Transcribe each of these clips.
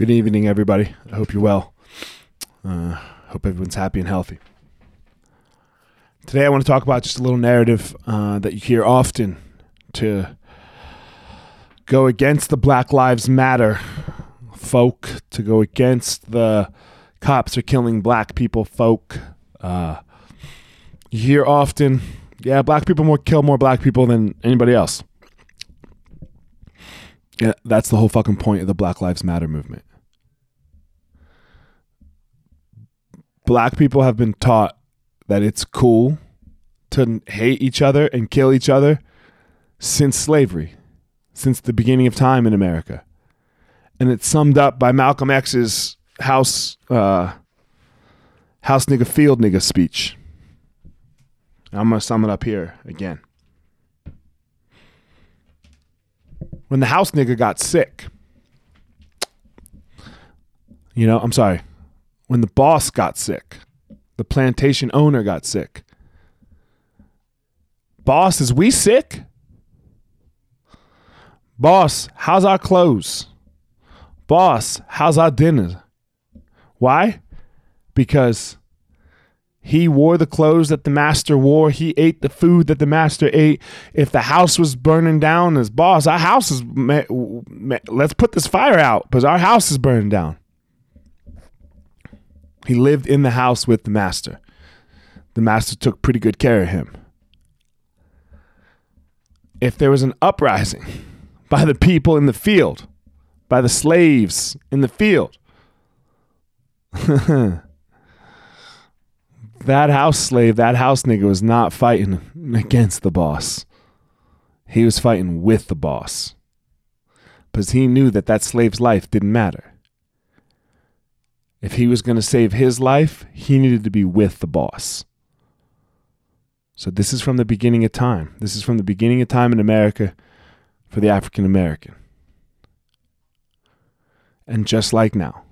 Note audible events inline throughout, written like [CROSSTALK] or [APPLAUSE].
Good evening, everybody. I hope you're well. Uh, hope everyone's happy and healthy. Today, I want to talk about just a little narrative uh, that you hear often to go against the Black Lives Matter folk, to go against the cops are killing black people folk. Uh, you hear often, yeah, black people more kill more black people than anybody else. Yeah, that's the whole fucking point of the Black Lives Matter movement. Black people have been taught that it's cool to hate each other and kill each other since slavery, since the beginning of time in America. And it's summed up by Malcolm X's house uh, house nigga field nigga speech. I'm gonna sum it up here again. When the house nigga got sick, you know, I'm sorry, when the boss got sick, the plantation owner got sick. Boss, is we sick? Boss, how's our clothes? Boss, how's our dinner? Why? Because he wore the clothes that the master wore. He ate the food that the master ate. If the house was burning down, as boss, our house is. Let's put this fire out because our house is burning down. He lived in the house with the master. The master took pretty good care of him. If there was an uprising [LAUGHS] by the people in the field, by the slaves in the field, [LAUGHS] that house slave, that house nigga was not fighting against the boss. He was fighting with the boss. Because he knew that that slave's life didn't matter. If he was going to save his life, he needed to be with the boss. So this is from the beginning of time. This is from the beginning of time in America for the African American. And just like now,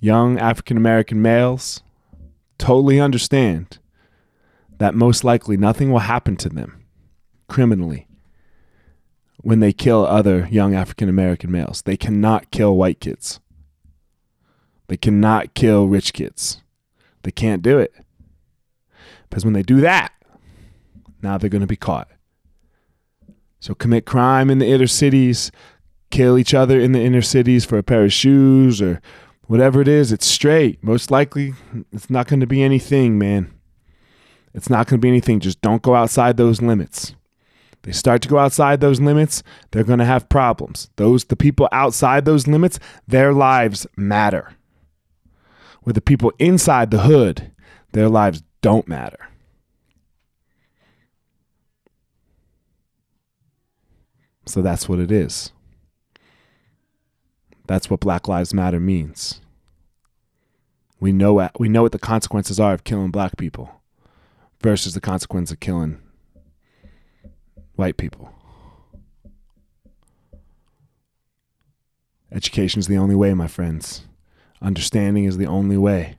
young African American males totally understand that most likely nothing will happen to them criminally when they kill other young African American males. They cannot kill white kids. They cannot kill rich kids. They can't do it. Because when they do that, now they're going to be caught. So commit crime in the inner cities, kill each other in the inner cities for a pair of shoes or whatever it is, it's straight. Most likely, it's not going to be anything, man. It's not going to be anything. Just don't go outside those limits. They start to go outside those limits, they're going to have problems. Those the people outside those limits, their lives matter. With the people inside the hood, their lives don't matter. So that's what it is. That's what Black Lives Matter means. We know we know what the consequences are of killing black people versus the consequence of killing white people. Education is the only way, my friends. Understanding is the only way.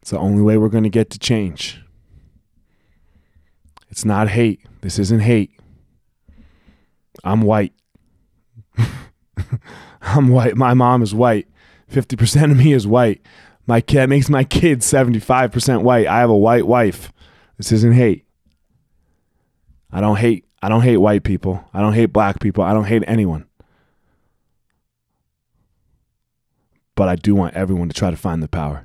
It's the only way we're going to get to change. It's not hate. This isn't hate. I'm white. [LAUGHS] I'm white. My mom is white. 50% of me is white. My kid makes my kid 75% white. I have a white wife. This isn't hate. I don't hate I don't hate white people. I don't hate black people. I don't hate anyone. But I do want everyone to try to find the power.